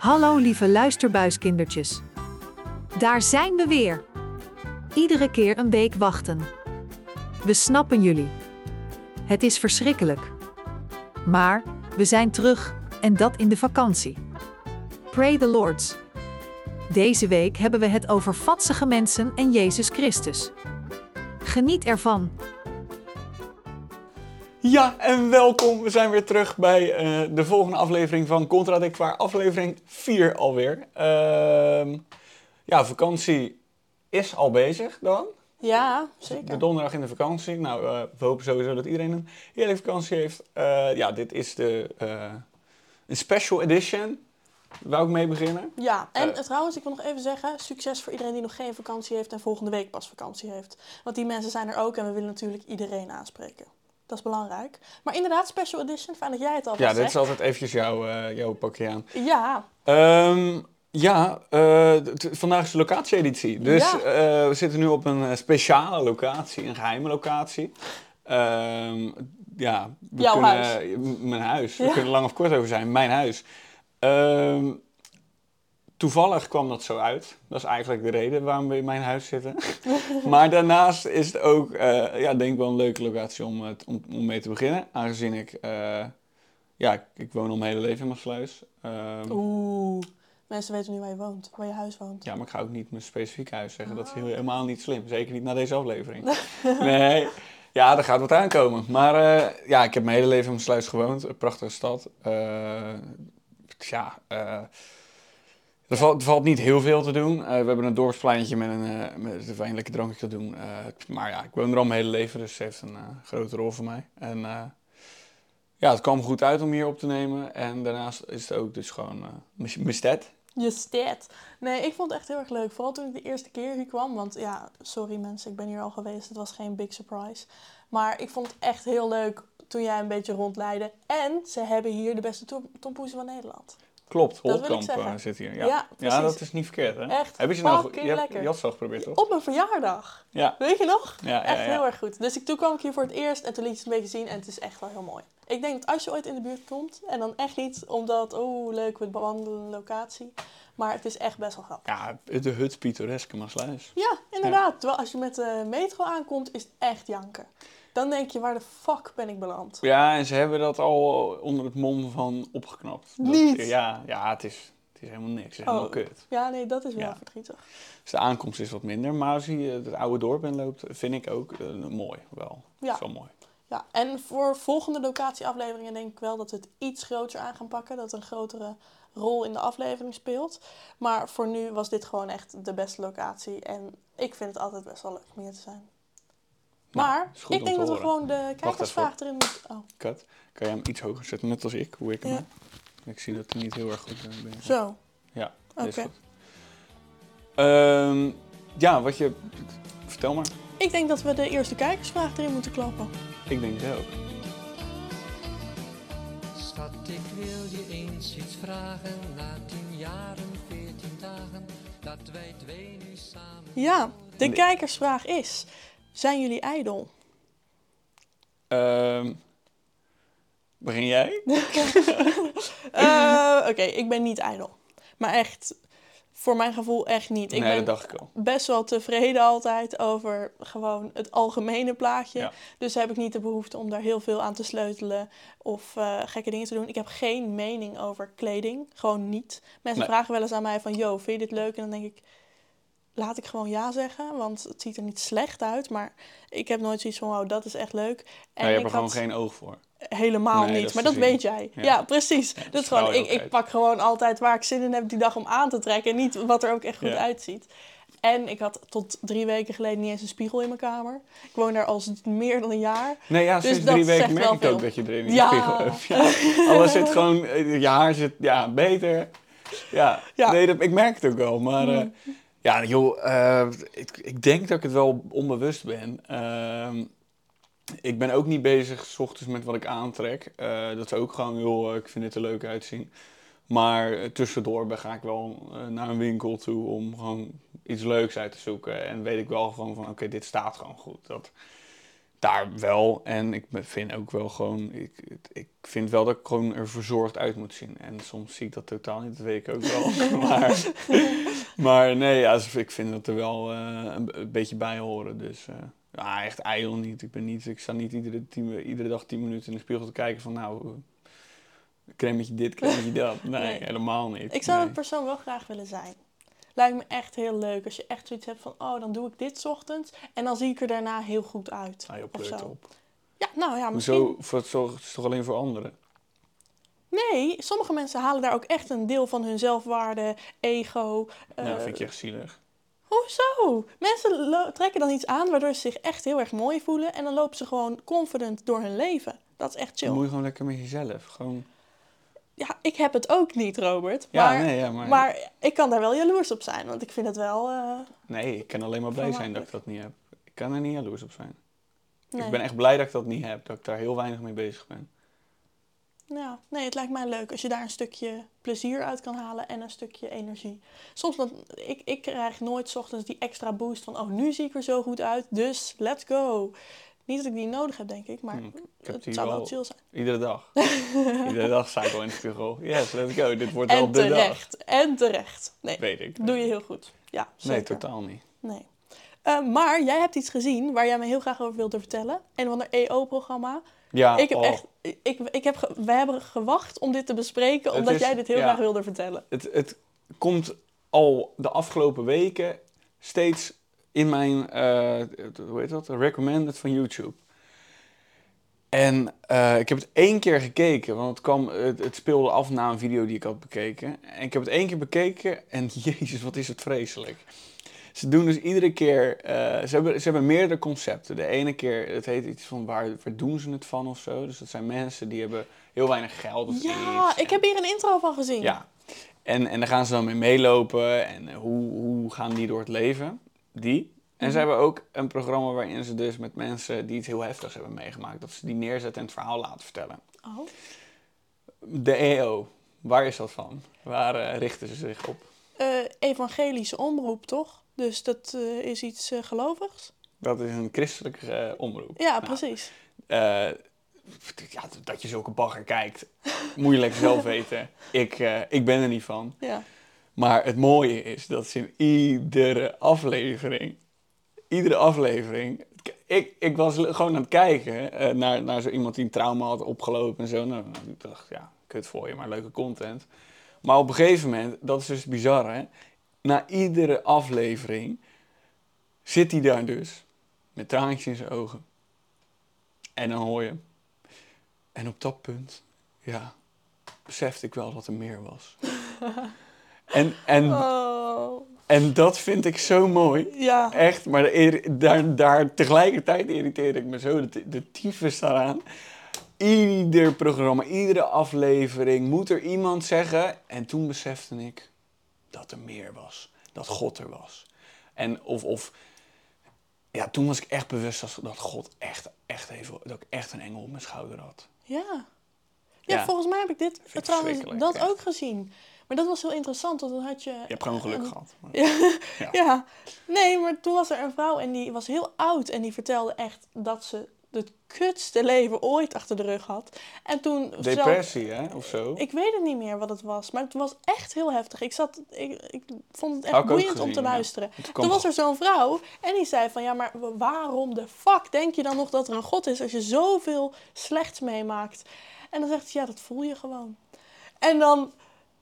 Hallo lieve luisterbuiskindertjes. Daar zijn we weer. Iedere keer een week wachten. We snappen jullie. Het is verschrikkelijk. Maar we zijn terug en dat in de vakantie. Pray the Lords. Deze week hebben we het over vatsige mensen en Jezus Christus. Geniet ervan. Ja, en welkom. We zijn weer terug bij eh, de volgende aflevering van Contradictoire, aflevering 4 alweer. Ehm ja, vakantie is al bezig dan. Ja, De zeker. donderdag in de vakantie. Nou, eh, we hopen sowieso dat iedereen een heerlijke vakantie heeft. Eh, ja, dit is de een special edition. Wou ik mee beginnen? Ja, en trouwens, ik wil nog even zeggen, succes voor iedereen die nog geen vakantie heeft en volgende week pas vakantie heeft. Want die mensen zijn er ook en we willen natuurlijk iedereen aanspreken. Dat is belangrijk. Maar inderdaad, special edition, fijn dat jij het al Ja, dit zegt. is altijd eventjes jouw, eh, jouw pakje aan. Ja, Ehm, ja, eh, vandaag is de locatie-editie. Dus Ja. eh, we zitten nu op een speciale locatie, een geheime locatie. Ehm, ja, we Jouw kunnen, huis. Mijn huis. We kunnen er lang of kort over zijn. Mijn huis. Ehm, toevallig kwam dat zo uit. Dat is eigenlijk de reden waarom we in mijn huis zitten. maar daarnaast is het ook, eh, ja, denk ik wel een leuke locatie om, het- om, om mee te beginnen. Aangezien ik, eh, ja, ik, ik woon al mijn hele leven in Maasluis. Ehm, oeh. Mensen weten nu waar je woont, waar je huis woont. Ja, maar ik ga ook niet mijn specifieke huis zeggen. Dat is heel- helemaal niet slim. Zeker niet na deze aflevering. nee. Ja, er gaat wat aankomen. Maar eh, ja, ik heb mijn hele leven in Sluis gewoond. Een prachtige stad. Eh, ja, eh, er, valt, valt niet heel veel te doen. Eh, we hebben een dorpspleintje met een, eh met een fijn lekker drankje te doen. Eh, maar ja, ik woon er al mijn hele leven, dus het heeft een grote rol voor mij. En ja, het kwam goed uit om hier op te nemen. En daarnaast is het ook dus gewoon mijn- stad. Je stat. Nee, ik vond het echt heel erg leuk. Vooral toen ik de eerste keer hier kwam. Want ja, sorry mensen, ik ben hier al geweest. Het was geen big surprise. Maar ik vond het echt heel leuk toen jij een beetje rondleidde. En ze hebben hier de beste tom- tompoezen van Nederland. Klopt, eh, zit hier. Ja, Ja, dat is niet verkeerd, hè? Echt Heb je ze fucking Je, hebt- al geprobeerd, toch? Op mijn verjaardag. Ja. Weet je nog? Ja, Echt heel erg goed. Dus ik, toen kwam ik hier voor het eerst en toen liet je het een beetje zien en het is echt wel heel mooi. Ik denk dat als je ooit in de buurt komt, en dan echt niet omdat, oh leuk, we bewandelen een locatie. Maar het is echt best wel grappig. Ja, de hut pittoreske Maasluis. Ja, inderdaad. Terwijl als je met de metro aankomt, is het echt janken. Dan denk je, waar de fuck ben ik beland? Ja, en ze hebben dat al onder het mom van opgeknapt. Dat- Niet? Ja, ja het, is, het is helemaal niks. Het is helemaal Oh. kut. Ja, nee, dat is wel Ja. verdrietig. Dus de aankomst is wat minder. Maar als je het oude dorp in loopt, vind ik ook eh, mooi wel. Ja. Wel mooi. Ja, en voor volgende locatieafleveringen denk ik wel dat we het iets groter aan gaan pakken. Dat een grotere rol in de aflevering speelt. Maar voor nu was dit gewoon echt de beste locatie. En ik vind het altijd best wel leuk om hier te zijn. Nou, Maar ik denk dat we gewoon de kijkersvraag erin moeten... Oh, Kat, kan jij hem iets hoger zetten, net als ik, hoe ik hem Ja. heb? Ik zie dat hij niet heel erg goed eh, ben. zo. Ja, Oké. goed. Ehm, ja, wat je... Vertel maar. Ik denk dat we de eerste kijkersvraag erin moeten klappen. Ik denk het ook. Schat, ik wil je eens iets vragen. Na tien jaren, veertien dagen, dat wij twee nu samen. Ja, de kijkersvraag is... Zijn jullie ijdel? Ehm, begin jij? Eh, Oké, ik ben niet ijdel. Maar echt, voor mijn gevoel echt niet. Ik nee, ben dat dacht ik al. best wel tevreden altijd over gewoon het algemene plaatje. Ja. Dus heb ik niet de behoefte om daar heel veel aan te sleutelen of eh, gekke dingen te doen. Ik heb geen mening over kleding. Gewoon niet. Mensen Nee. vragen wel eens aan mij van, yo, vind je dit leuk? En dan denk ik, laat ik gewoon ja zeggen, want het ziet er niet slecht uit. Maar ik heb nooit zoiets van, wow, dat is echt leuk. En Nee, je hebt er gewoon had- geen oog voor. Helemaal Nee, niet, maar dat zien. weet jij. Ja, Ja. precies. Ja, dat straal gewoon, ik, ik pak gewoon altijd waar ik zin in heb die dag om aan te trekken. En niet wat er ook echt goed Ja. uitziet. En ik had tot drie weken geleden niet eens een spiegel in mijn kamer. Ik woon daar al meer dan een jaar. Nee, ja, Dus sinds drie weken merk ik ook dat je erin in Ja. spiegel hebt. Ja. Alles zit gewoon, eh, je haar zit ja, beter. Ja, Ja. Nee, dat, ik merk het ook wel. Maar eh, ja, joh, eh, ik, ik denk dat ik het wel onbewust ben. Ehm, ik ben ook niet bezig s ochtends met wat ik aantrek. Eh, dat is ook gewoon, joh, ik vind het er leuk uitzien. Maar eh, tussendoor ben, ga ik wel naar een winkel toe om gewoon iets leuks uit te zoeken. En weet ik wel gewoon van, oké, dit staat gewoon goed. Dat, Daar wel. En ik vind ook wel gewoon... Ik, ik vind wel dat ik gewoon er verzorgd uit moet zien. En soms zie ik dat totaal niet, dat weet ik ook wel. maar, maar nee, ja, ik vind dat er wel eh, een, een beetje bij horen. Dus eh, ja, echt ijdel niet. Ik, ben niet. ik sta niet iedere, tien, iedere dag tien minuten in de spiegel te kijken van... Nou, cremmetje dit, cremmetje dat. Nee, Nee. helemaal niet. Ik zou nee. dat persoon wel graag willen zijn. Lijkt me echt heel leuk als je echt zoiets hebt van, oh, dan doe ik dit ochtends en dan zie ik er daarna heel goed uit. Ah, pleurt zo. op. Ja, nou ja, misschien. Hoezo? Voor het zorg het is toch alleen voor anderen? Nee, sommige mensen halen daar ook echt een deel van hun zelfwaarde, ego. nou, eh, dat vind ik echt zielig. Hoezo? Mensen trekken dan iets aan waardoor ze zich echt heel erg mooi voelen en dan lopen ze gewoon confident door hun leven. Dat is echt Dan chill. moet je gewoon lekker met jezelf. Gewoon... Ja, ik heb het ook niet, Robert. Ja, Maar, nee, ja, maar... maar ik kan daar wel jaloers op zijn, want ik vind het wel. eh, Nee, ik kan alleen maar blij zijn dat ik dat niet heb. Ik kan er niet jaloers op zijn. nee. Ik ben echt blij dat ik dat niet heb. Dat ik daar heel weinig mee bezig ben. Ja, nee, het lijkt mij leuk als je daar een stukje plezier uit kan halen en een stukje energie. Soms dan, ik, ik krijg nooit 's ochtends die extra boost van, oh, nu zie ik er zo goed uit, dus let's go. Niet dat ik die nodig heb, denk ik, maar Hm, ik het zou wel wel. chill zijn. Iedere dag. Iedere dag sta ik wel in de spiegel. Yes, let's go. Dit wordt wel En de dag. terecht, en terecht. Nee, Weet ik. doe je heel goed. Ja, Nee, zeker. totaal niet. Nee. Eh, maar jij hebt iets gezien waar jij me heel graag over wilde vertellen. Een van de EO-programma. Ja, ik heb oh, echt, ik, ik heb, ge- we hebben gewacht om dit te bespreken, omdat is- jij dit heel ja. graag wilde vertellen. het, het komt al de afgelopen weken steeds in mijn, het- hoe heet dat, recommended van YouTube. En eh, ik heb het één keer gekeken, want het, kwam, het, het speelde af na een video die ik had bekeken. En ik heb het één keer bekeken en jezus, wat is het vreselijk. Ze doen dus iedere keer, eh, ze, hebben, ze hebben meerdere concepten. De ene keer, het heet iets van waar, waar doen ze het van of zo. Dus dat zijn mensen die hebben heel weinig geld of Ja, iets. ik heb hier een intro van gezien. Ja, en, en daar gaan ze dan mee meelopen en hoe, hoe gaan die door het leven? Die. En Mhm. ze hebben ook een programma waarin ze dus met mensen die iets heel heftigs hebben meegemaakt, dat ze die neerzetten en het verhaal laten vertellen. Oh. De EO, waar is dat van? Waar eh, richten ze zich op? Eh, evangelische omroep, toch? Dus dat eh, is iets gelovigs? Dat is een christelijke omroep. Ja, Nou, precies. ja, dat je zulke bagger kijkt, lekker zelf weten. Ik, ik ben er niet van. Ja. Maar het mooie is dat ze in iedere aflevering, iedere aflevering, ik, ik was gewoon aan het kijken eh, naar, naar zo iemand die een trauma had opgelopen en zo. Nou, ik dacht, ja, kut voor je, maar leuke content. Maar op een gegeven moment, dat is dus bizar hè, na iedere aflevering zit hij daar dus met traantjes in zijn ogen. En dan hoor je. En op dat punt, ja, besefte ik wel dat er meer was. En, en, Oh. en dat vind ik zo mooi. Ja. Echt, maar daar, daar tegelijkertijd irriteer ik me zo de, de tyfus daaraan. Ieder programma, iedere aflevering moet er iemand zeggen. En toen besefte ik dat er meer was. Dat God er was. En of, of ja, toen was ik echt bewust dat, dat God echt, echt even, dat ik echt een engel op mijn schouder had. Ja. Ja, Ja. volgens mij heb ik dit trouwens dat echt. ook gezien. Maar dat was heel interessant, want dan had je... Je hebt gewoon geluk een- gehad. Ja. Ja. ja. Nee, maar toen was er een vrouw en die was heel oud en die vertelde echt dat ze het kutste leven ooit achter de rug had. En toen... zelf- Depressie, hè? Of zo. Ik weet het niet meer wat het was, maar het was echt heel heftig. Ik, zat, ik, ik vond het echt ook boeiend om te ja. luisteren. Het Toen was er zo'n vrouw en die zei van ja, maar wa- waarom de fuck denk je dan nog dat er een God is als je zoveel slechts meemaakt? En dan zegt ze ja, dat voel je gewoon. En dan,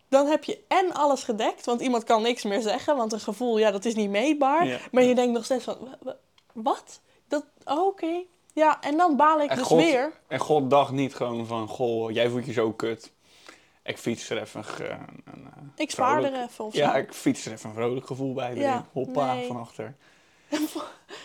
dan heb je en alles gedekt, want iemand kan niks meer zeggen, want een gevoel, ja, dat is niet meetbaar. Ja. Maar je denkt nog steeds van wa- wa- wat? Dat, oh, oké. Ja, en dan baal ik En dus God, weer. En God dacht niet gewoon van, goh, jij voelt je zo kut. Ik fiets er even een, eh, Ik spaar er even of Ja, ik fiets er even een vrolijk gevoel bij. Ja, Hoppa, nee. van achter.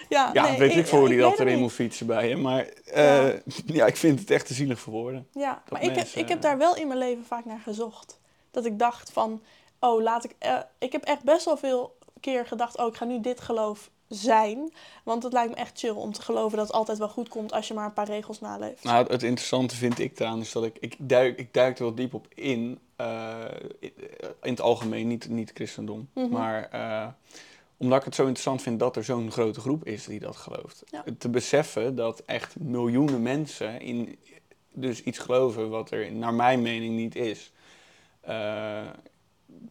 Ja, Ja, nee, weet ik voor ja, die dat erin moet fietsen bij je. Maar eh, ja. ik vind het echt te zielig voor woorden. Ja, maar ik, heb, ik heb daar wel in mijn leven vaak naar gezocht. Dat ik dacht van, oh, laat ik... eh, ik heb echt best wel veel keer gedacht, oh, ik ga nu dit geloof zijn. Want het lijkt me echt chill om te geloven dat het altijd wel goed komt als je maar een paar regels naleeft. Nou, het, interessante vind ik eraan is dat ik, ik, duik, ik duik er wel diep op in. eh, in, in het algemeen, niet, niet christendom. Mhm. Maar eh, omdat ik het zo interessant vind dat er zo'n grote groep is die dat gelooft. Ja. Te beseffen dat echt miljoenen mensen in dus iets geloven wat er naar mijn mening niet is. Eh,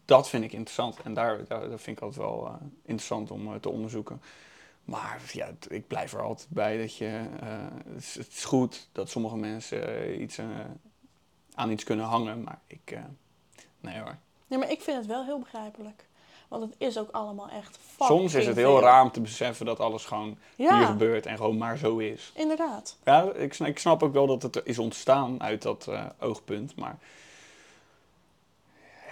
dat vind ik interessant en daar, daar, dat vind ik altijd wel eh, interessant om eh, te onderzoeken. Maar ja, ik blijf er altijd bij dat je. het, is, het is goed dat sommige mensen iets, aan iets kunnen hangen, maar ik. nee hoor. Nee, maar ik vind het wel heel begrijpelijk. Want het is ook allemaal echt Soms is het heel veel. raar om te beseffen dat alles gewoon hier gebeurt en gewoon maar zo is. inderdaad. Ja, ik, ik snap ook wel dat het is ontstaan uit dat oogpunt, maar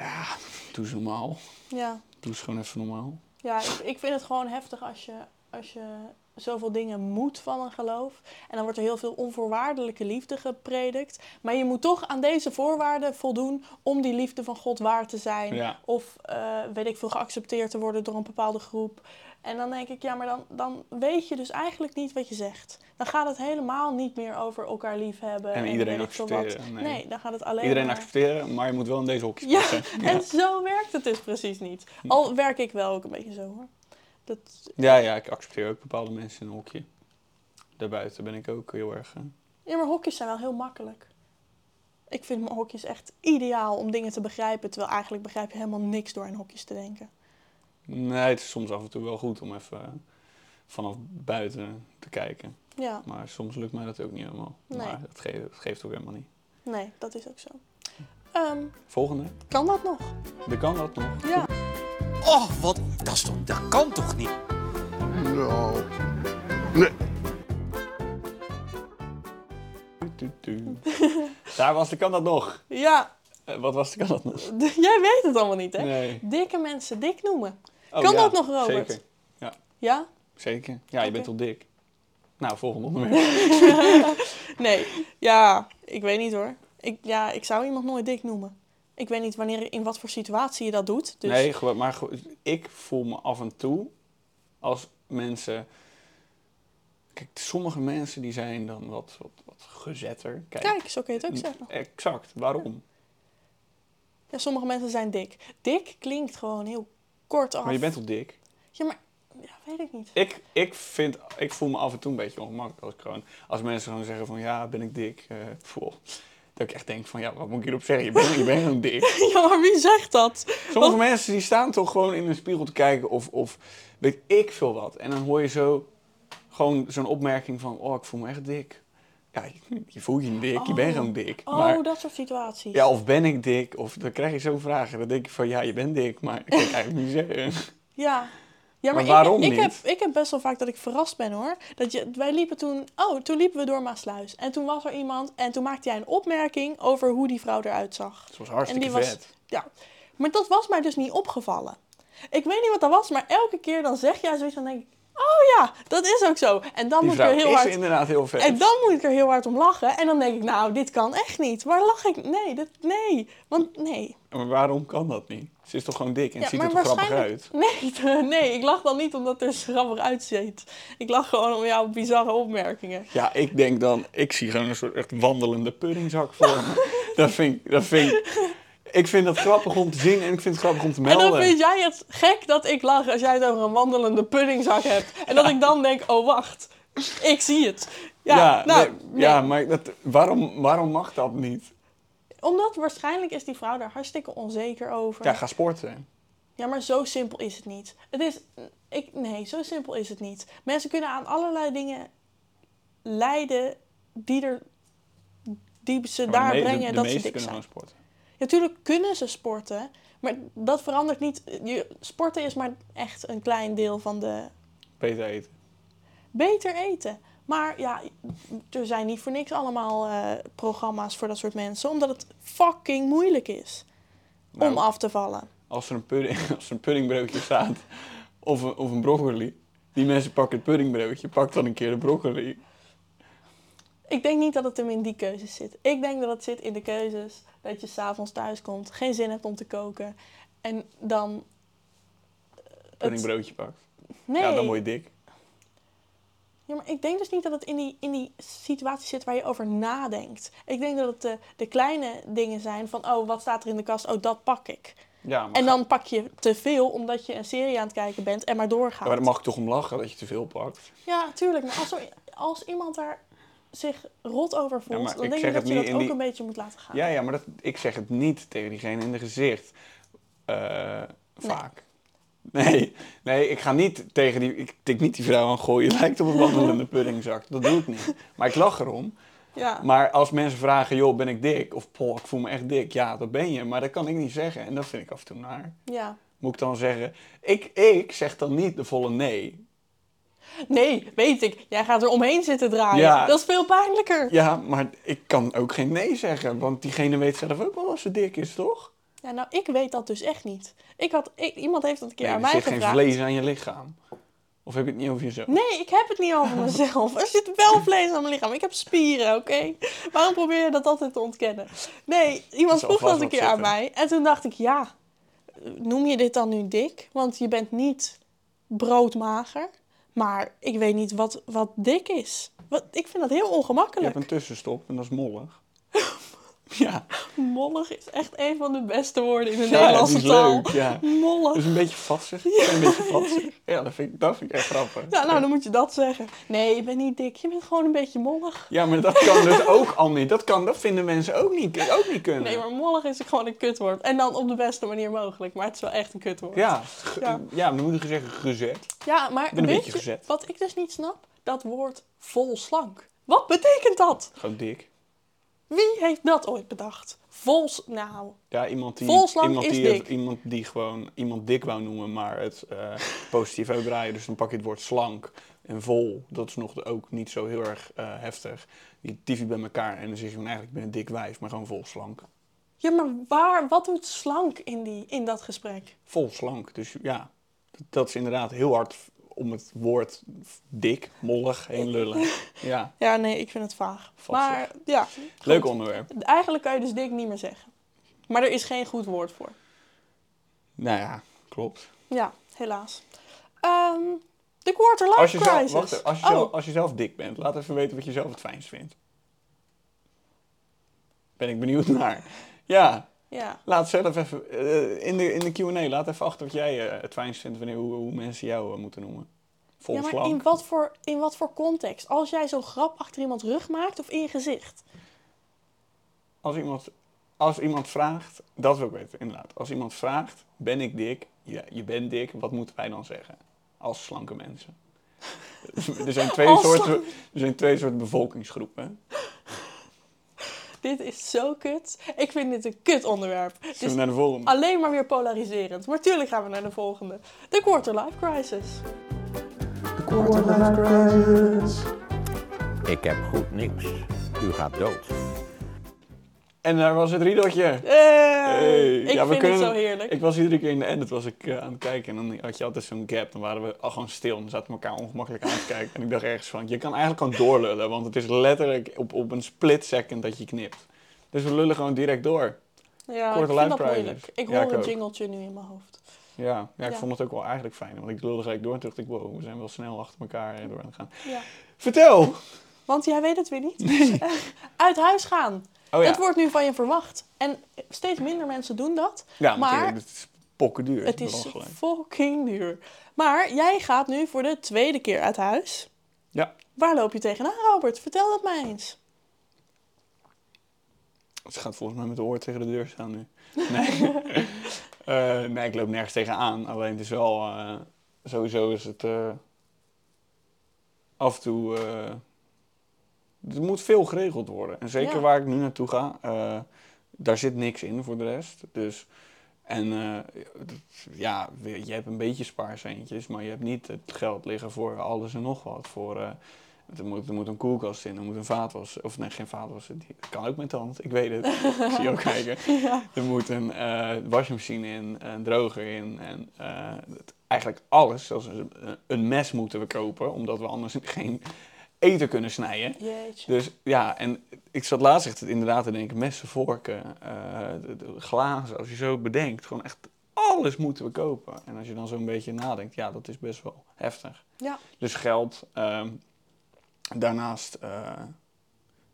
ja, doe eens normaal. Ja, Doe eens gewoon even normaal. ja ik, ik vind het gewoon heftig als je, als je zoveel dingen moet van een geloof. En dan wordt er heel veel onvoorwaardelijke liefde gepredikt. Maar je moet toch aan deze voorwaarden voldoen om die liefde van God waar te zijn. Ja, Of eh, weet ik veel, geaccepteerd te worden door een bepaalde groep. En dan denk ik, ja, maar dan, dan weet je dus eigenlijk niet wat je zegt. Dan gaat het helemaal niet meer over elkaar liefhebben. en iedereen weet ik veel wat. accepteren. Nee. Nee, dan gaat het alleen Iedereen maar... accepteren, maar je moet wel in deze hokjes Ja, passen. en zo werkt het dus precies niet. Al werk ik wel ook een beetje zo hoor. Dat, Ja, ja, ik accepteer ook bepaalde mensen in een hokje. Daarbuiten ben ik ook heel erg... eh, ja, maar hokjes zijn wel heel makkelijk. Ik vind mijn hokjes echt ideaal om dingen te begrijpen. Terwijl eigenlijk begrijp je helemaal niks door in hokjes te denken. Nee, het is soms af en toe wel goed om even eh, vanaf buiten te kijken. Ja, Maar soms lukt mij dat ook niet helemaal. Nee. Maar dat geeft, dat geeft ook helemaal niet. nee, dat is ook zo. Ehm, Volgende. kan dat nog? Dan kan dat nog. Ja. Oh, wat? Dat, is toch, dat kan toch niet? Nou. Nee. Daar was de kan dat nog. Ja, Eh, wat was de kan dat nog? jij weet het allemaal niet hè? Nee. Dikke mensen dik noemen. Oh, Kan ja, dat nog, Robert? Zeker. Ja? Zeker. Ja, je bent wel dik. Nou, volgende onderwerp. Nee, ja, ik weet niet hoor. Ik, ja, ik zou iemand nooit dik noemen. Ik weet niet wanneer, in wat voor situatie je dat doet. Dus Nee, maar ik voel me af en toe als mensen... Kijk, sommige mensen die zijn dan wat, wat, wat gezetter. Kijk, kijk, zo kun je het ook zeggen. Exact. Waarom? Ja, sommige mensen zijn dik. Dik klinkt gewoon heel kort af. Maar je bent toch dik? Ja, maar ja, weet ik niet. Ik, ik, vind, ik voel me af en toe een beetje ongemakkelijk als, ik gewoon, als mensen gewoon zeggen van ja, ben ik dik? voel. Dat ik echt denk van ja, wat moet ik hierop zeggen? Je bent, je bent gewoon dik. Ja, maar wie zegt dat? Sommige mensen die staan toch gewoon in een spiegel te kijken of, of weet ik veel wat. En dan hoor je zo gewoon zo'n opmerking van oh, ik voel me echt dik. Ja, je, voelt je dik, je bent Oh. gewoon dik. Oh, maar, dat soort situaties. ja, of ben ik dik? Of dan krijg je zo'n vragen. Dan denk je van ja, je bent dik, maar dat kan ik eigenlijk niet zeggen. Ja. Ja, maar, Maar waarom ik, ik, niet? heb, ik heb best wel vaak dat ik verrast ben hoor. Dat je, wij liepen toen, oh, toen liepen we door Maasluis. En toen was er iemand en toen maakte jij een opmerking over hoe die vrouw eruit zag. Het was hartstikke En die was- vet. Ja, maar dat was mij dus niet opgevallen. Ik weet niet wat dat was, maar elke keer dan zeg jij zoiets, dan denk ik, oh ja, dat is ook zo. En dan Die moet ik er heel is hard... inderdaad heel vet. En dan moet ik er heel hard om lachen. En dan denk ik, nou, dit kan echt niet. Waar lach ik? Nee, dit, nee. Want nee. Maar waarom kan dat niet? Ze is toch gewoon dik en Ja, ziet er grappig uit? Nee, nee, ik lach dan niet omdat het er grappig uitziet. Ik lach gewoon om jouw bizarre opmerkingen. Ja, ik denk dan, ik zie gewoon een soort echt wandelende puddingzak voor me. dat vind ik, dat vind ik, ik vind dat grappig om te zien en ik vind het grappig om te En melden. dan vind jij het gek dat ik lach als jij het over een wandelende puddingzak hebt. En dat ik dan denk, oh wacht, ik zie het. Ja, nou, nee, nee. ja maar dat, waarom, waarom mag dat niet? Omdat waarschijnlijk is die vrouw daar hartstikke onzeker over. Ja, ga sporten. Ja, maar zo simpel is het niet. Het is, ik, nee, zo simpel is het niet. Mensen kunnen aan allerlei dingen lijden die, er, die ze Maar daar brengen de, de dat ze meesten dik kunnen zijn. gewoon sporten. Natuurlijk kunnen ze sporten, maar dat verandert niet. Je, sporten is maar echt een klein deel van de Beter eten. beter eten. Maar ja, er zijn niet voor niks allemaal eh, programma's voor dat soort mensen, omdat het fucking moeilijk is Nou, om af te vallen. als, er een pudding, als er een puddingbroodje staat of een, of een broccoli, die mensen pakken het puddingbroodje, pak dan een keer de broccoli. Ik denk niet dat het hem in die keuzes zit. Ik denk dat het zit in de keuzes dat je s'avonds thuis komt, geen zin hebt om te koken. En dan. eh, het- Puddingbroodje pakt. nee. Ja, dan word je dik. Ja, maar ik denk dus niet dat het in die, in die situatie zit waar je over nadenkt. Ik denk dat het de, de kleine dingen zijn van, oh, wat staat er in de kast? Oh, dat pak ik. Ja, maar, En dan pak je te veel omdat je een serie aan het kijken bent en maar doorgaat. ja, maar daar mag ik toch om lachen dat je te veel pakt. Ja, tuurlijk. Maar als, er, als iemand daar zich rot over voelt, dan ik denk ik dat je dat ook die- een beetje moet laten gaan. Ja, ja, maar dat, ik zeg het niet tegen diegene in de gezicht. Eh, vaak. Nee, nee, ik ga niet tegen die... Ik tik niet die vrouw aan gooien. Je lijkt op een wandelende puddingzak. Dat doe ik niet. Maar ik lach erom. Ja. Maar als mensen vragen, joh, ben ik dik? Of, poh, ik voel me echt dik. Ja, dat ben je. Maar dat kan ik niet zeggen. En dat vind ik af en toe naar. ja. Moet ik dan zeggen... Ik, ik zeg dan niet de volle nee. Nee, weet ik. Jij gaat er omheen zitten draaien. Ja. Dat is veel pijnlijker. Ja, maar ik kan ook geen nee zeggen. Want diegene weet zelf ook wel als ze dik is, toch? Ja, nou, ik weet dat dus echt niet. Ik had, ik, iemand heeft dat een keer Nee, aan er mij zit geen gevraagd. vlees aan je lichaam. Of heb je het niet over jezelf? Nee, ik heb het niet over mezelf. Er zit wel vlees aan mijn lichaam. Ik heb spieren, oké? Waarom probeer je dat altijd te ontkennen? Nee, iemand vroeg dat een keer aan mij. En toen dacht ik, ja, noem je dit dan nu dik? Want je bent niet broodmager. Maar ik weet niet wat, wat dik is. Wat, ik vind dat heel Je ongemakkelijk. hebt een tussenstop en dat is mollig. ja, Mollig is echt een van de beste woorden in de Ja, Nederlandse taal. leuk, ja. Mollig. is een beetje vatsig. Een beetje vatsig. Ja, dat vind, ik, dat vind ik echt grappig. Ja, nou, dan moet je dat zeggen. Nee, je bent niet dik. Je bent gewoon een beetje mollig. Ja, maar dat kan dus ook al niet. Dat, kan, dat vinden mensen ook niet, ook niet kunnen. Nee, maar mollig is gewoon een kutwoord. En dan op de beste manier mogelijk. Maar het is wel echt een kutwoord. Ja, Ja. ja. dan moet je zeggen gezet. Ja, maar een weet beetje je gezet. wat ik dus niet snap? Dat woord vol slank. Wat betekent dat? Gewoon dik. Wie heeft dat ooit bedacht? Vol, s- nou, Ja, iemand die, iemand is die, dik. het- iemand die gewoon iemand dik wou noemen, maar het eh, positief uitdraaien. Dus dan pak je het woord slank en vol. Dat is nog ook niet zo heel erg eh, heftig. Die tief je bij elkaar en dan zeg je gewoon eigenlijk ik ben een dik wijf, maar gewoon vol slank. ja, maar waar, wat doet slank in, die, in dat gesprek? Vol slank. Dus ja, dat is inderdaad heel hard om het woord dik, mollig heen lullen. Ja, Ja, nee, ik vind het vaag. Maar ja, leuk onderwerp. Eigenlijk kan je dus dik niet meer zeggen. Maar er is geen goed woord voor. Nou ja, klopt. Ja, helaas. Ehm, de quarter life Als je, zelf, crisis. wacht, als, je oh, zelf, als je zelf dik bent, laat even weten wat je zelf het fijnst vindt. Ben ik benieuwd naar. Ja, ja. laat zelf even eh, in de, in de Q&A, laat even achter wat jij eh, het fijnst vindt wanneer, hoe, hoe mensen jou eh, moeten noemen. Vol ja, maar in wat, voor, in wat voor context? Als jij zo'n grap achter iemands rug maakt of in je gezicht? Als, iemand, als iemand vraagt, dat wil ik weten inderdaad. Als iemand vraagt, ben ik dik? Ja, je bent dik, wat moeten wij dan zeggen? Als slanke mensen. er, zijn twee soorten, er zijn twee soorten bevolkingsgroepen. Dit is zo kut. Ik vind dit een kut onderwerp. Zullen we naar de volgende? alleen maar weer polariserend. Maar tuurlijk gaan we naar de volgende. De quarter life crisis. Ik heb goed nieuws. U gaat dood. En daar was het riedeltje. Hey, Hey. Ik Ja, we vind kunnen- het zo heerlijk. Ik was iedere keer in de edit was ik, eh, aan het kijken en dan had je altijd zo'n gap. Dan waren we al gewoon stil en dan zaten we elkaar ongemakkelijk aan te kijken. En ik dacht ergens van, je kan eigenlijk gewoon doorlullen, want het is letterlijk op, op een split second dat je knipt. Dus we lullen gewoon direct door. ja, ik quarter vind dat moeilijk. Ik Ja, hoor ik een jingletje nu in mijn hoofd. Ja, ja ik Ja. vond het ook wel eigenlijk fijn, want ik lulde gelijk door en toen dacht ik, wow, we zijn wel snel achter elkaar door aan het gaan. Ja. Vertel! Want jij weet het weer niet. Uit huis gaan. Oh ja, Dat wordt nu van je verwacht. En steeds minder mensen doen dat. ja maar- het is pokken duur. Het is fucking duur. Maar jij gaat nu voor de tweede keer uit huis. Ja, Waar loop je tegenaan, Robert? Vertel dat mij eens. Ze gaat volgens mij met de oor tegen de deur staan nu. Nee, Eh, nee ik loop nergens tegenaan. Alleen het is wel... eh, sowieso is het... eh, af en toe... er moet veel geregeld worden. En zeker Ja. waar ik nu naartoe ga... eh, daar zit niks in voor de rest. Dus... En eh, dat- ja, je hebt een beetje spaarcentjes, maar je hebt niet het geld liggen voor alles en nog wat. Voor, eh, er, moet, er moet een koelkast in, er moet een vaatwas, of nee, geen vaatwas, die kan ook met de hand, ik weet het. ik zie je ook kijken. Er moet een wasmachine in, een droger in en het- eigenlijk alles, zelfs een, een mes moeten we kopen, omdat we anders geen eten kunnen snijden. Jeetje. Dus ja, en ik zat laatst echt inderdaad te denken, messen, vorken, eh, de- de glazen, als je zo bedenkt, gewoon echt alles moeten we kopen. En als je dan zo'n beetje nadenkt, ja, dat is best wel heftig. Ja. Dus geld, ehm, daarnaast, eh,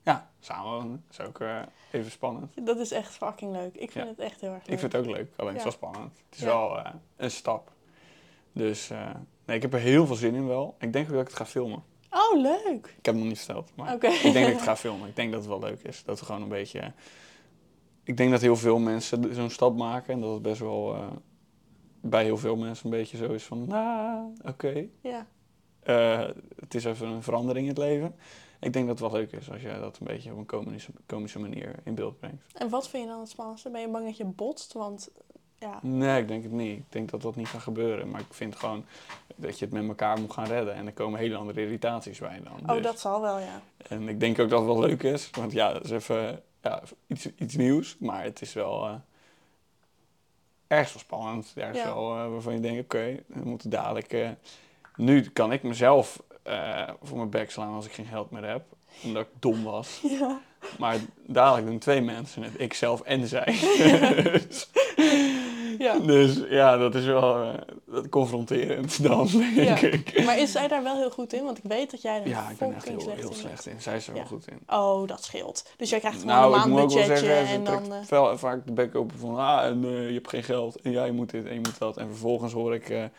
Ja, samenwonen is ook eh, even spannend. Dat is echt fucking leuk. Ik vind Ja. het echt heel erg leuk. Ik vind het ook leuk, alleen het is Ja. wel spannend. Het is Ja. wel een stap. Dus nee, ik heb er heel veel zin in wel. Ik denk ook dat ik het ga filmen. Oh, leuk. Ik heb het nog niet verteld, maar ik denk dat ik het ga filmen. Ik denk dat het wel leuk is. Dat we gewoon een beetje... Ik denk dat heel veel mensen zo'n stap maken en dat het best wel eh, bij heel veel mensen een beetje zo is van... Nou, oké, Ja. eh, het is even een verandering in het leven. Ik denk dat het wel leuk is als je dat een beetje op een komische, komische manier in beeld brengt. En wat vind je dan het spannendste? Ben je bang dat je botst? Want ja, Nee, ik denk het niet. Ik denk dat dat niet gaat gebeuren. Maar ik vind gewoon dat je het met elkaar moet gaan redden. En er komen hele andere irritaties bij dan. oh, Dus- dat zal wel, ja. En ik denk ook dat het wel leuk is. Want ja, dat is even ja, iets, iets nieuws. Maar het is wel eh, ergens wel spannend. Ergens Ja. wel eh, waarvan je denkt, oké, we moeten dadelijk... eh, nu kan ik mezelf voor mijn bek slaan als ik geen geld meer heb. Omdat ik dom was. Ja. Maar dadelijk doen twee mensen het. Ikzelf en zij. dus, ja. dus ja, dat is wel eh, dat confronterend dan, denk Ja. ik. Maar is zij daar wel heel goed in? Want ik weet dat jij er Ja, ik ben echt heel, slecht heel in slecht in. Zij is er wel goed in. Oh, dat scheelt. Dus jij krijgt gewoon Nou, een maandbudgetje en dan... eh, wel vaak de bek open van, ah, en, eh, je hebt geen geld en jij moet dit en je moet dat. En vervolgens hoor ik,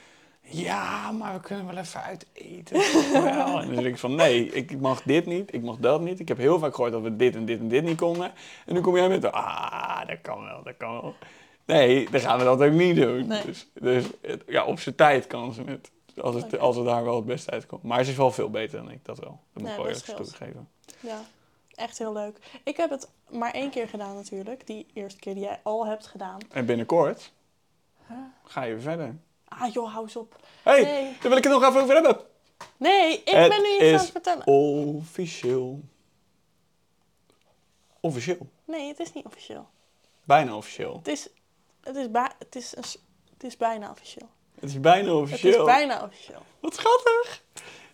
ja, maar we kunnen wel even uit eten. wel. en dan zeg ik van, nee, ik mag dit niet, ik mag dat niet. Ik heb heel vaak gehoord dat we dit en dit en dit niet konden. En nu kom jij met, ah, dat kan wel, dat kan wel. Nee, dan gaan we dat ook niet doen. Nee. Dus, dus het- ja, op zijn tijd kan ze het. Als het, als het daar wel het beste uitkomt. Maar ze is wel veel beter dan ik, dat wel. Dat moet ik wel eerlijk toegeven. Ja, echt heel leuk. Ik heb het maar één keer gedaan natuurlijk. Die eerste keer die jij al hebt gedaan. En binnenkort ga je weer verder. Ah joh, hou eens op. hey, Nee. daar wil ik het nog even over hebben. Nee, ik Het ben nu iets aan het vertellen. Officieel. Officieel. Nee, het is niet officieel. Bijna officieel. Het is, het is, het is, een, het is bijna officieel. Het is bijna Het officieel. is bijna officieel. Wat schattig.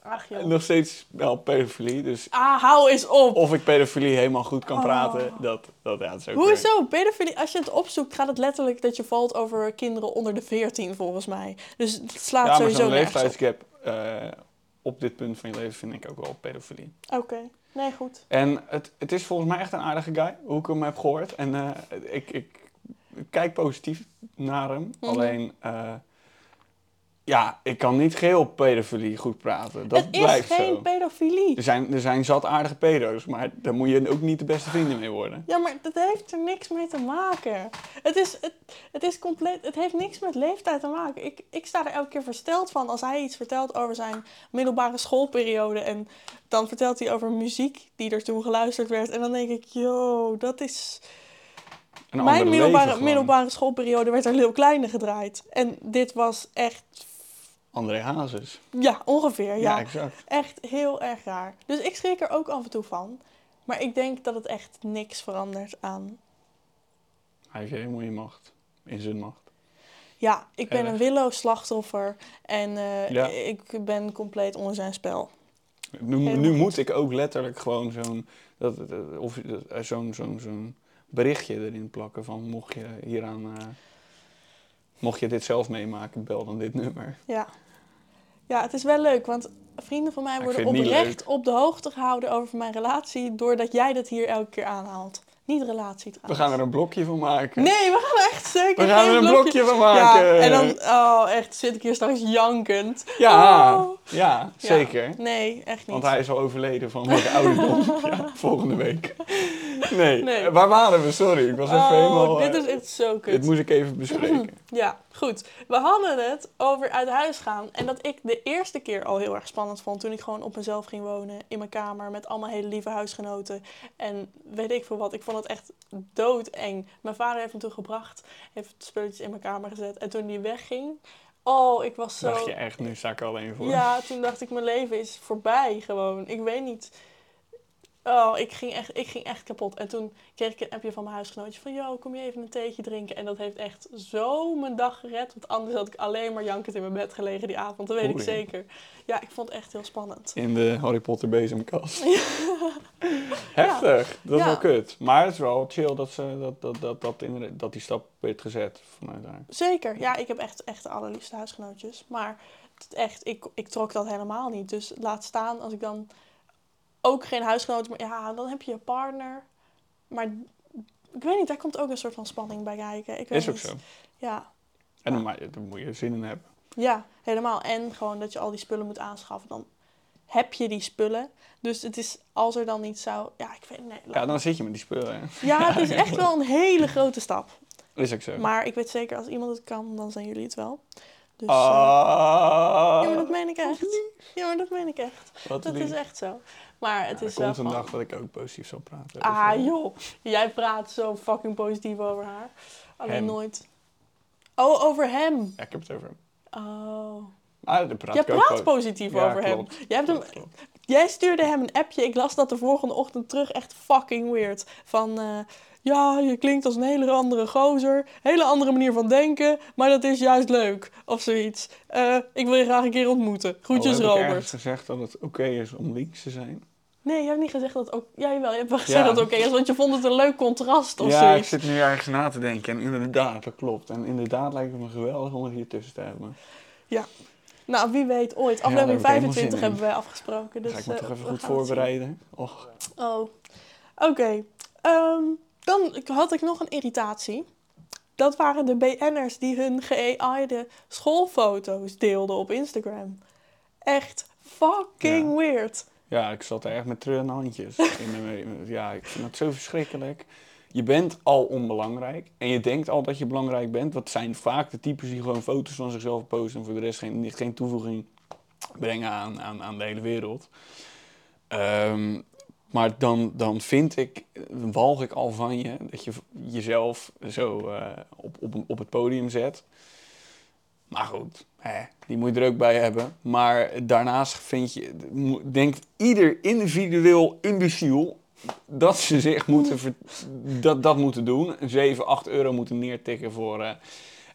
Ach joh. En nog steeds wel pedofilie. Dus Ah, hou eens op. of ik pedofilie helemaal goed kan Oh. praten, dat, dat, ja, dat is ook weer- Hoezo? Pedofilie, als je het opzoekt, gaat het letterlijk dat je valt over kinderen onder de 14, volgens mij. Dus het slaat Ja, maar sowieso nergens op. leeftijdsgap eh, op dit punt van je leven vind ik ook wel pedofilie. Oké, nee, goed. En het, het is volgens mij echt een aardige guy, hoe ik hem heb gehoord. En eh, ik, ik kijk positief naar hem. Mhm. Alleen, eh, ja, ik kan niet geheel pedofilie goed praten. Dat het is blijft geen zo. pedofilie. Er zijn, er zijn zat aardige pedo's, maar daar moet je ook niet de beste vrienden mee worden. Ja, maar dat heeft er niks mee te maken. Het is, het, het is compleet, het heeft niks met leeftijd te maken. Ik, ik sta er elke keer versteld van als hij iets vertelt over zijn middelbare schoolperiode. En dan vertelt hij over muziek die er toen geluisterd werd. En dan denk ik, yo, dat is... Een Mijn middelbare, middelbare schoolperiode werd er heel kleine gedraaid. En dit was echt, André Hazes. ja, ongeveer, Ja. Echt heel erg raar. Dus ik schrik er ook af en toe van. Maar ik denk dat het echt niks verandert aan Hij heeft helemaal in macht. In zijn macht. Ja, ik ben een willoos slachtoffer en eh, Ja. ik ben compleet onder zijn spel. Nu, moet ik ook letterlijk gewoon zo'n dat, dat- of, zo'n zo'n zo'n berichtje erin plakken van mocht je hieraan, eh, mocht je dit zelf meemaken, bel dan dit nummer. Ja. ja, het is wel leuk, want vrienden van mij worden oprecht op de hoogte gehouden over mijn relatie doordat jij dat hier elke keer aanhaalt. Niet relatie We trouwens. gaan er een blokje van maken. Nee, we gaan er echt zeker We gaan er een blokje van Ja, maken. en dan, oh echt, zit ik hier straks jankend. Ja, Oh. ja, Ja. zeker. Nee, echt niet. Want hij is al overleden van welke ouderdom. ja, volgende week. Nee. Nee. waar waren we? Sorry, ik was even oh, helemaal... dit eh, is echt zo kut. dit moest ik even bespreken. Ja, goed. We hadden het over uit huis gaan. En dat ik de eerste keer al heel erg spannend vond. Toen ik gewoon op mezelf ging wonen. In mijn kamer met allemaal hele lieve huisgenoten. En weet ik veel wat. Ik vond het echt doodeng. Mijn vader heeft me toen gebracht. Heeft spulletjes in mijn kamer gezet. En toen die wegging. Oh, ik was zo... Dacht je echt, nu sta ik alleen voor. Ja, toen dacht ik, mijn leven is voorbij gewoon. Ik weet niet. Oh, ik ging echt, ik ging echt kapot. En toen kreeg ik een appje van mijn huisgenootje van... Yo, kom je even een theetje drinken? En dat heeft echt zo mijn dag gered. Want anders had ik alleen maar jankend in mijn bed gelegen die avond. Dat weet ik zeker. Ja, ik vond het echt heel spannend. In de Harry Potter bezemkast. Heftig, dat is Ja. wel kut. Maar het is wel chill dat, ze, dat, dat, dat, dat, inderdaad- dat die stap werd gezet vanuit haar. Zeker. Ja, ik heb echt, echt de allerliefste huisgenootjes. Maar het echt, ik, ik trok dat helemaal niet. Dus laat staan als ik dan ook geen huisgenoten, maar ja, dan heb je je partner. Maar ik weet niet, daar komt ook een soort van spanning bij kijken. Ik weet Is ook niet. zo. Ja, En dan, maar, daar moet je zin in hebben. ja, helemaal. En gewoon dat je al die spullen moet aanschaffen. Dan heb je die spullen. Dus het is, als er dan iets zou... Ja, ik weet nee, Ja, dan zit je met die spullen. hè. ja, het is echt wel een hele grote stap. Is ook zo. Maar ik weet zeker, als iemand het kan, dan zijn jullie het wel. Dus, Ah. eh, ja, maar dat meen ik echt. Ja, maar dat meen ik echt. Wat Dat lief. is echt zo. Maar het Ja, is er wel komt een van- dag dat ik ook positief zal praten. Ah Dus, eh, joh, jij praat zo fucking positief over haar. Alleen Hem. nooit. Oh, over hem. Ja, ik heb het over hem. Oh. Daar praat Jij ook praat po- positief Ja, over hem. Jij, hebt hem. Klopt, jij stuurde hem een appje. Ik las dat de volgende ochtend terug. Echt fucking weird. Van, eh, ja, je klinkt als een hele andere gozer. Hele andere manier van denken. Maar dat is juist leuk. Of zoiets. Eh, ik wil je graag een keer ontmoeten. Groetjes, heb ik Robert. ergens gezegd dat het oké is om links te zijn. Nee, je hebt niet gezegd dat ook... Ja, jawel. Je hebt wel gezegd Ja. dat het oké is. Want je vond het een leuk contrast of ja, ik zoiets. zit nu ergens na te denken. En inderdaad, dat klopt. En inderdaad lijkt het me geweldig om er hier tussen te hebben. Nou, wie weet ooit. heb Aflevering ik helemaal 25 zin in. hebben wij afgesproken. Dus, ga ik me eh, toch even we goed voorbereiden. Och, Oh, oké. Ehm, dan had ik nog een irritatie. Dat waren de BN'ers die hun ge-AI'de schoolfoto's deelden op Instagram. Echt fucking Ja. weird. ja, ik zat er echt met treurende handjes. ja, ik vind het zo verschrikkelijk. Je bent al onbelangrijk en je denkt al dat je belangrijk bent. Wat zijn vaak de types die gewoon foto's van zichzelf posten en voor de rest geen, geen toevoeging brengen aan, aan, aan de hele wereld. Ehm, maar dan, dan vind ik, dan walg ik al van je dat je jezelf zo eh, op, op, op het podium zet. Maar goed, hè, die moet je er ook bij hebben. Maar daarnaast vind je, denkt ieder individueel imbeciel dat ze zich moeten, dat, dat moeten doen. 7, 8 euro moeten neertikken voor eh,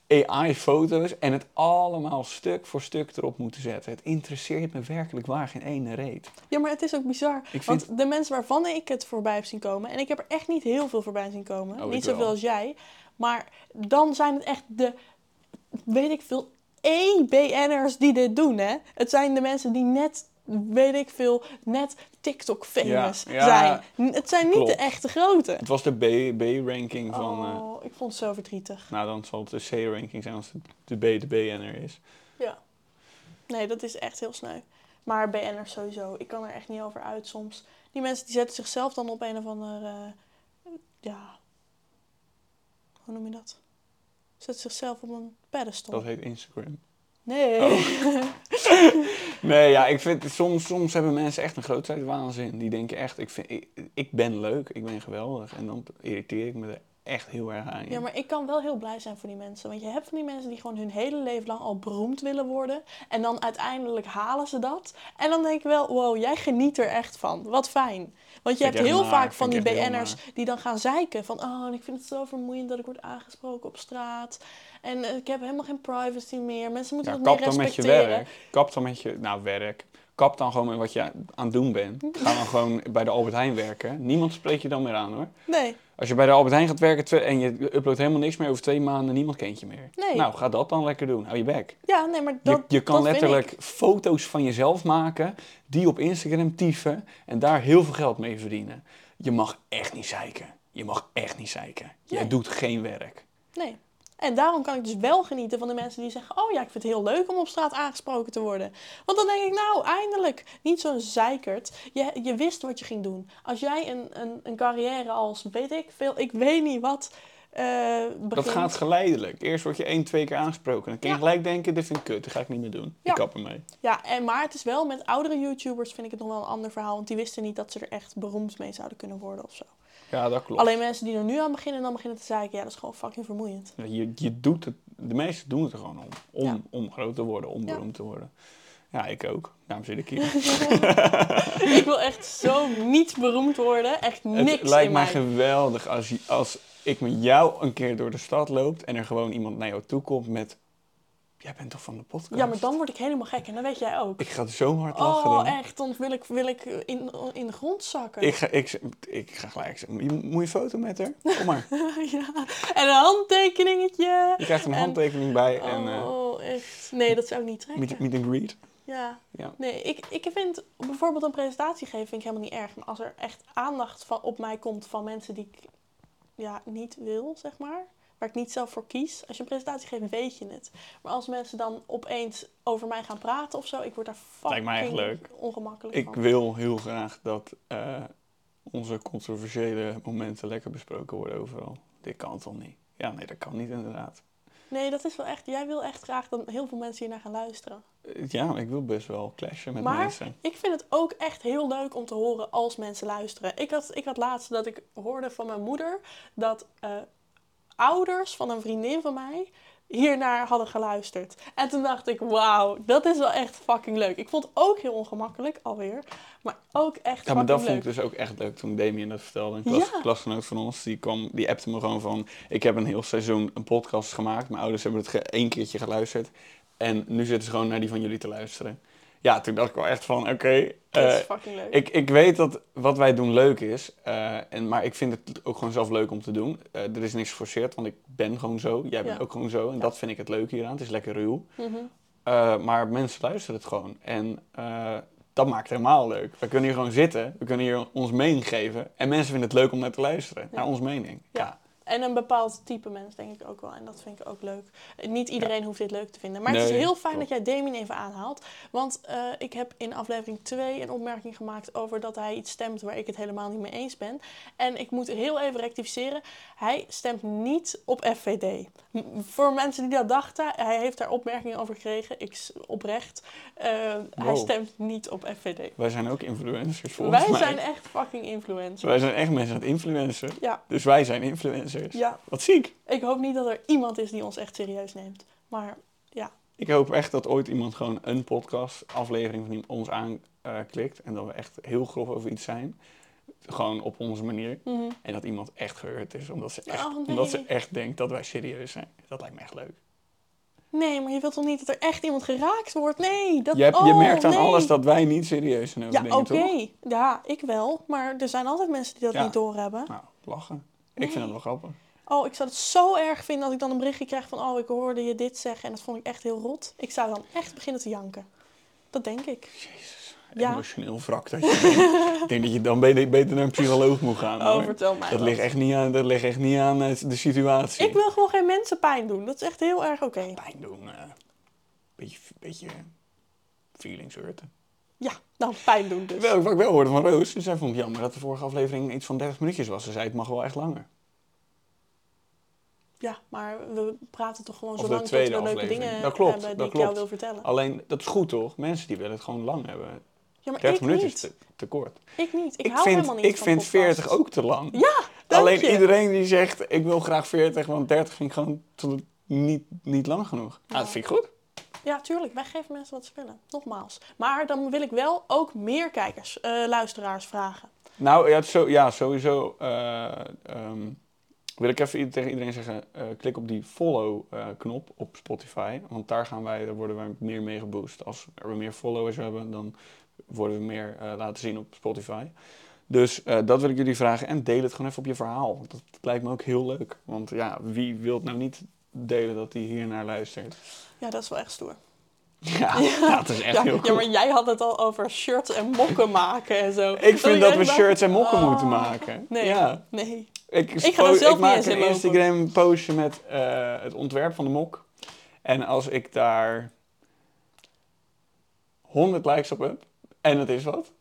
AI-foto's. En het allemaal stuk voor stuk erop moeten zetten. Het interesseert me werkelijk waar geen ene reet. Ja, maar het is ook bizar. Vind- Want de mensen waarvan ik het voorbij heb zien komen... en ik heb er echt niet heel veel voorbij zien komen. Oh, niet wel. zoveel als jij. Maar dan zijn het echt de, weet ik veel, E-BN'ers die dit doen, hè. Het zijn de mensen die net, weet ik veel, net TikTok-famous Ja, ja, zijn. Het zijn niet klopt. de echte grote. Het was de B-ranking van... eh, Oh, ik vond het zo verdrietig. nou, dan zal het de C-ranking zijn als de B de BN'er is. Ja. Nee, dat is echt heel sneu. Maar BN'ers sowieso. Ik kan er echt niet over uit soms. Die mensen die zetten zichzelf dan op een of andere... eh, ja... Hoe noem je dat? Zetten zichzelf op een pedestal. Dat heet Instagram. Nee. Oh. Nee, ja, ik vind soms, soms hebben mensen echt een grootheidswaanzin. Die denken echt, ik, vind, ik, ik ben leuk, ik ben geweldig. En dan irriteer ik me er echt heel erg aan. Ja, maar ik kan wel heel blij zijn voor die mensen. Want je hebt van die mensen die gewoon hun hele leven lang al beroemd willen worden. En dan uiteindelijk halen ze dat. En dan denk ik wel, wow, jij geniet er echt van. Wat fijn. Want je hebt heel vaak van die BN'ers die dan gaan zeiken. Van, oh, ik vind het zo vermoeiend dat ik word aangesproken op straat. En eh, ik heb helemaal geen privacy meer. Mensen moeten Ja, kap meer dan met je respecteren. werk. Kap dan met je, nou werk. Kap dan gewoon met wat je aan het doen bent. Ga dan gewoon bij de Albert Heijn werken. Niemand spreekt je dan meer aan hoor. Nee, Als je bij de Albert Heijn gaat werken en je uploadt helemaal niks meer over twee maanden, niemand kent je meer. Nee. Nou, ga dat dan lekker doen. Hou je bek. ja, nee, maar dat je, je kan dat letterlijk foto's van jezelf maken, die op Instagram tyfen en daar heel veel geld mee verdienen. Je mag echt niet zeiken. Je mag echt niet zeiken. Jij Nee. doet geen werk. Nee. En daarom kan ik dus wel genieten van de mensen die zeggen: Oh ja, ik vind het heel leuk om op straat aangesproken te worden. Want dan denk ik, nou, eindelijk. Niet zo'n zeikert. Je, je wist wat je ging doen. Als jij een, een, een carrière als, weet ik veel, ik weet niet wat. eh begint. Dat gaat geleidelijk. Eerst word je één, twee keer aangesproken. Dan kun je Ja. gelijk denken, dit vind ik kut, dat ga ik niet meer doen. Ja. Ik kap ermee. Ja, en, maar het is wel met oudere YouTubers vind ik het nog wel een ander verhaal. Want die wisten niet dat ze er echt beroemd mee zouden kunnen worden of zo. Ja, dat klopt. Alleen mensen die er nu aan beginnen en dan beginnen te zeiken, ja, dat is gewoon fucking vermoeiend. Ja, Je, je doet het, de meesten doen het er gewoon om. Om, Ja. om groot te worden, om beroemd te worden. Ja, ik ook. Daarom zit ik hier. ik wil echt zo niet beroemd worden. Echt niks Het lijkt in mij geweldig als, als ik met jou een keer door de stad loop en er gewoon iemand naar jou toe komt met... Jij bent toch van de podcast? Ja, maar dan word ik helemaal gek en dat weet jij ook. Ik ga er zo hard lachen Oh, dan. echt. Dan wil ik, wil ik in, in de grond zakken. Ik ga, ik, ik ga gelijk zeggen, "Je- moet je een foto met haar? Kom maar. ja. En een handtekeningetje. Je krijgt een En- handtekening bij en eh Oh, echt. Nee, dat zou ik niet trekken. meet, meet and greet. Ja. Ja. Nee, ik, ik vind bijvoorbeeld een presentatie geven vind ik helemaal niet erg. Maar als er echt aandacht van, op mij komt van mensen die ik ja, niet wil, zeg maar. Waar ik niet zelf voor kies. Als je een presentatie geeft, weet je het. Maar als mensen dan opeens over mij gaan praten of zo, ik word daar Lijkt mij echt fucking leuk. ongemakkelijk Ik van. wil heel graag dat eh, onze controversiële momenten lekker besproken worden overal. Dit kan toch niet? Ja, nee, dat kan niet inderdaad. Nee, dat is wel echt. Jij wil echt graag dat heel veel mensen hier naar gaan luisteren. Eh, Ja, ik wil best wel clashen met Maar mensen. ik vind het ook echt heel leuk om te horen als mensen luisteren. Ik had, ik had laatst dat ik hoorde van mijn moeder dat eh, ouders van een vriendin van mij hiernaar hadden geluisterd. En toen dacht ik, wauw, dat is wel echt fucking leuk. Ik vond het ook heel ongemakkelijk, alweer. Maar ook echt Ja, maar dat vond ik dus ook echt leuk toen Damien dat vertelde. Een klas, Ja. klasgenoot van ons, die, kwam, die appte me gewoon van... Ik heb een heel seizoen een podcast gemaakt. Mijn ouders hebben het één keertje geluisterd. En nu zitten ze gewoon naar die van jullie te luisteren. Ja, toen dacht ik wel echt van, oké... Dat is eh, fucking leuk. ik, ik weet dat wat wij doen leuk is. eh, en, maar ik vind het ook gewoon zelf leuk om te doen. Eh, er is niks geforceerd, want ik ben gewoon zo. Jij bent Ja. ook gewoon zo. En Ja. dat vind ik het leuke hieraan. Het is lekker ruw. Mhm. Maar mensen luisteren het gewoon. En dat maakt het helemaal leuk. We kunnen hier gewoon zitten. We kunnen hier ons mening geven. En mensen vinden het leuk om naar te luisteren. Naar ons mening. Ja. En een bepaald type mens, denk ik ook wel. En dat vind ik ook leuk. Niet iedereen hoeft dit leuk te vinden. Maar het is heel fijn klopt. dat jij Damien even aanhaalt. Want eh, ik heb in aflevering 2 een opmerking gemaakt over dat hij iets stemt waar ik het helemaal niet mee eens ben. En ik moet heel even rectificeren. Hij stemt niet op FVD. M- Voor mensen die dat dachten, hij heeft daar opmerkingen over gekregen. Ik oprecht. Eh, Hij stemt niet op FVD. Wij zijn ook influencers volgens Wij mij. zijn echt fucking influencers. Wij zijn echt mensen aan het influencen. Ja, Dus wij zijn influencers. Ja. Wat ziek. Ik hoop niet dat er iemand is die ons echt serieus neemt. Maar ja, Ik hoop echt dat ooit iemand gewoon een podcast aflevering van ons aanklikt. en dat we echt heel grof over iets zijn. Gewoon op onze manier. mhm. En dat iemand echt gehurt is. Omdat ze echt, Oh, nee. omdat ze echt denkt dat wij serieus zijn. Dat lijkt me echt leuk. nee, maar je wilt toch niet dat er echt iemand geraakt wordt? Nee, dat Je, hebt, je oh, merkt aan nee. alles dat wij niet serieus zijn over Ja, dingen, oké. toch? Ja, ik wel. Maar er zijn altijd mensen die dat Ja. niet doorhebben. Nou, lachen. Ik vind het wel grappig. Oh, ik zou het zo erg vinden als ik dan een berichtje krijg van... Oh, ik hoorde je dit zeggen en dat vond ik echt heel rot. Ik zou dan echt beginnen te janken. Dat denk ik. Jezus, Ja. emotioneel wrak dat je ik denk dat je dan beter, naar een psycholoog moet gaan. Oh, hoor. vertel mij dat, wat. ligt echt niet aan, dat ligt echt niet aan eh, de situatie. Ik wil gewoon geen mensen pijn doen. Dat is echt heel erg oké. Pijn doen. eh beetje, beetje feelings hurten. Ja, nou, pijn doen dus. Wel, wat ik wel hoorde van Roos, zij vond het jammer dat de vorige aflevering iets van 30 minuutjes was. Ze zei het mag wel echt langer. Ja, maar we praten toch gewoon Of zo lang tot tweede we leuke aflevering. dingen Dat klopt, hebben die dat ik jou wil vertellen. Alleen, dat is goed toch? Mensen die willen het gewoon lang hebben. Ja, maar 30 ik minuten is te, te kort. Ik niet. Ik, Ik, hou vind, helemaal niet ik van vind podcasts. 40 ook te lang. Ja, dank Alleen je. iedereen die zegt ik wil graag 40, want 30 vind ik gewoon niet, niet lang genoeg. Nou, dat vind ik goed. Ja, tuurlijk. Wij geven mensen wat ze willen. Nogmaals. Maar dan wil ik wel ook meer kijkers, eh, luisteraars vragen. Nou ja, zo, ja sowieso eh, ehm, wil ik even tegen iedereen zeggen, eh, klik op die follow-knop op Spotify. Want daar, gaan wij, daar worden wij meer mee geboost. Als we meer followers hebben, dan worden we meer laten zien op Spotify. Dus dat wil ik jullie vragen. En deel het gewoon even op je verhaal. Dat, lijkt me ook heel leuk. Want ja, wie wil nou niet delen dat hij hier naar luistert? Ja, dat is wel echt stoer. Ja, ja. het is echt ja, heel ja, maar jij had het al over shirts en mokken maken en zo. Ik vind dat we dacht, shirts en mokken oh, moeten maken. Nee, Ja. nee. Ik, Ik ga zelf niet maak een. Instagram postje met eh, het ontwerp van de mok. En als ik daar 100 likes op heb, en dat is wat,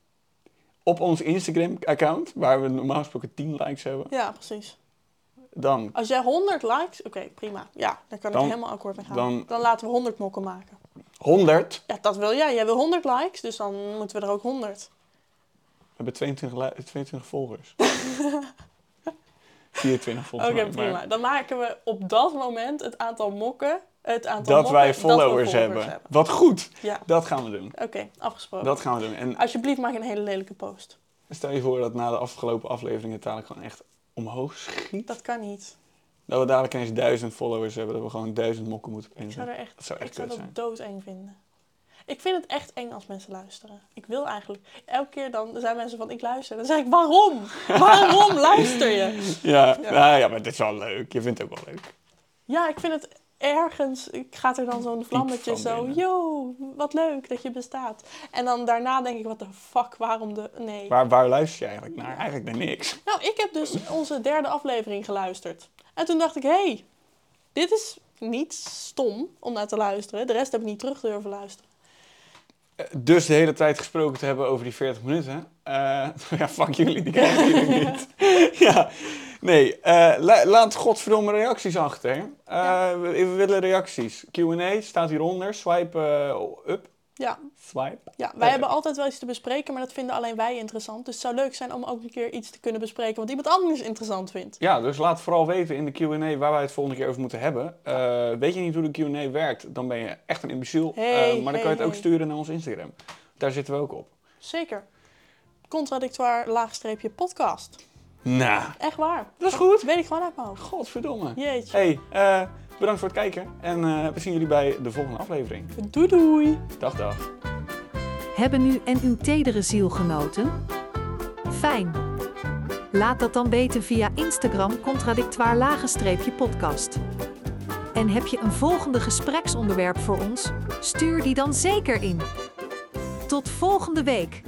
op ons Instagram account, waar we normaal gesproken 10 likes hebben, Ja, precies. Dan, Als jij 100 likes, oké, prima. Ja, daar kan Dan- ik helemaal akkoord mee gaan. dan- Dan, laten we 100 mokken maken. 100, Ja, dat wil jij. Jij wil 100 likes, dus dan moeten we er ook 100. we hebben 22, li- 22 volgers. 24 Oké, volgens mij. maar prima. Dan maken we op dat moment het aantal mokken, het aantal Dat mokken, wij dat followers, hebben. Wat goed, Ja, dat gaan we doen. oké, afgesproken. Dat gaan we doen. En Alsjeblieft, maak een hele lelijke post. stel je voor dat na de afgelopen aflevering het dadelijk gewoon echt omhoog schiet. Dat kan niet. Dat we dadelijk ineens duizend followers hebben, dat we gewoon duizend mokken moeten Ik zou er echt, Dat zou echt ik zou dat zijn. doodeng vinden. Ik vind het echt eng als mensen luisteren. Ik wil eigenlijk... Elke keer dan zijn mensen van, ik luister. Dan zeg ik, waarom? Waarom luister je? Ja, Ja. Nou, ja, maar dit is wel leuk. Je vindt het ook wel leuk. Ja, ik vind het ergens gaat er dan zo'n vlammetje zo. Yo, wat leuk dat je bestaat. En dan daarna denk ik, wat de fuck, waarom de... Nee. Waar, waar luister je eigenlijk naar? Eigenlijk naar niks. Nou, ik heb dus onze derde aflevering geluisterd. En toen dacht ik, hé, hey, dit is niet stom om naar te luisteren. De rest heb ik niet terug durven luisteren. Eh, Dus de hele tijd gesproken te hebben over die 40 minuten. Eh, ja, fuck jullie, die krijgen jullie niet. ja, nee. eh, la- laat godverdomme reacties achter. Eh, Ja. we, we willen reacties. Q&A staat hieronder. Swipe eh, up. Ja, Swipe. ja wij hebben altijd wel iets te bespreken, maar dat vinden alleen wij interessant. Dus het zou leuk zijn om ook een keer iets te kunnen bespreken wat iemand anders interessant vindt. Ja, dus laat vooral weten in de Q&A waar wij het volgende keer over moeten hebben. Weet je niet hoe de Q&A werkt, dan ben je echt een imbeciel. Hey, maar dan hey, kan je het ook sturen naar ons Instagram. Daar zitten we ook op. Zeker. Contradictoire laagstreepje podcast. Nou, Echt waar. dat is goed. Weet ik gewoon uit mijn hoofd. Godverdomme. Jeetje. Hey, eh, bedankt voor het kijken. En eh, we zien jullie bij de volgende aflevering. Doei doei. Dag, dag. Hebben u en uw tedere ziel genoten? Fijn. Laat dat dan weten via Instagram contradictoir lagenstreepje podcast. En heb je een volgende gespreksonderwerp voor ons? Stuur die dan zeker in. Tot volgende week.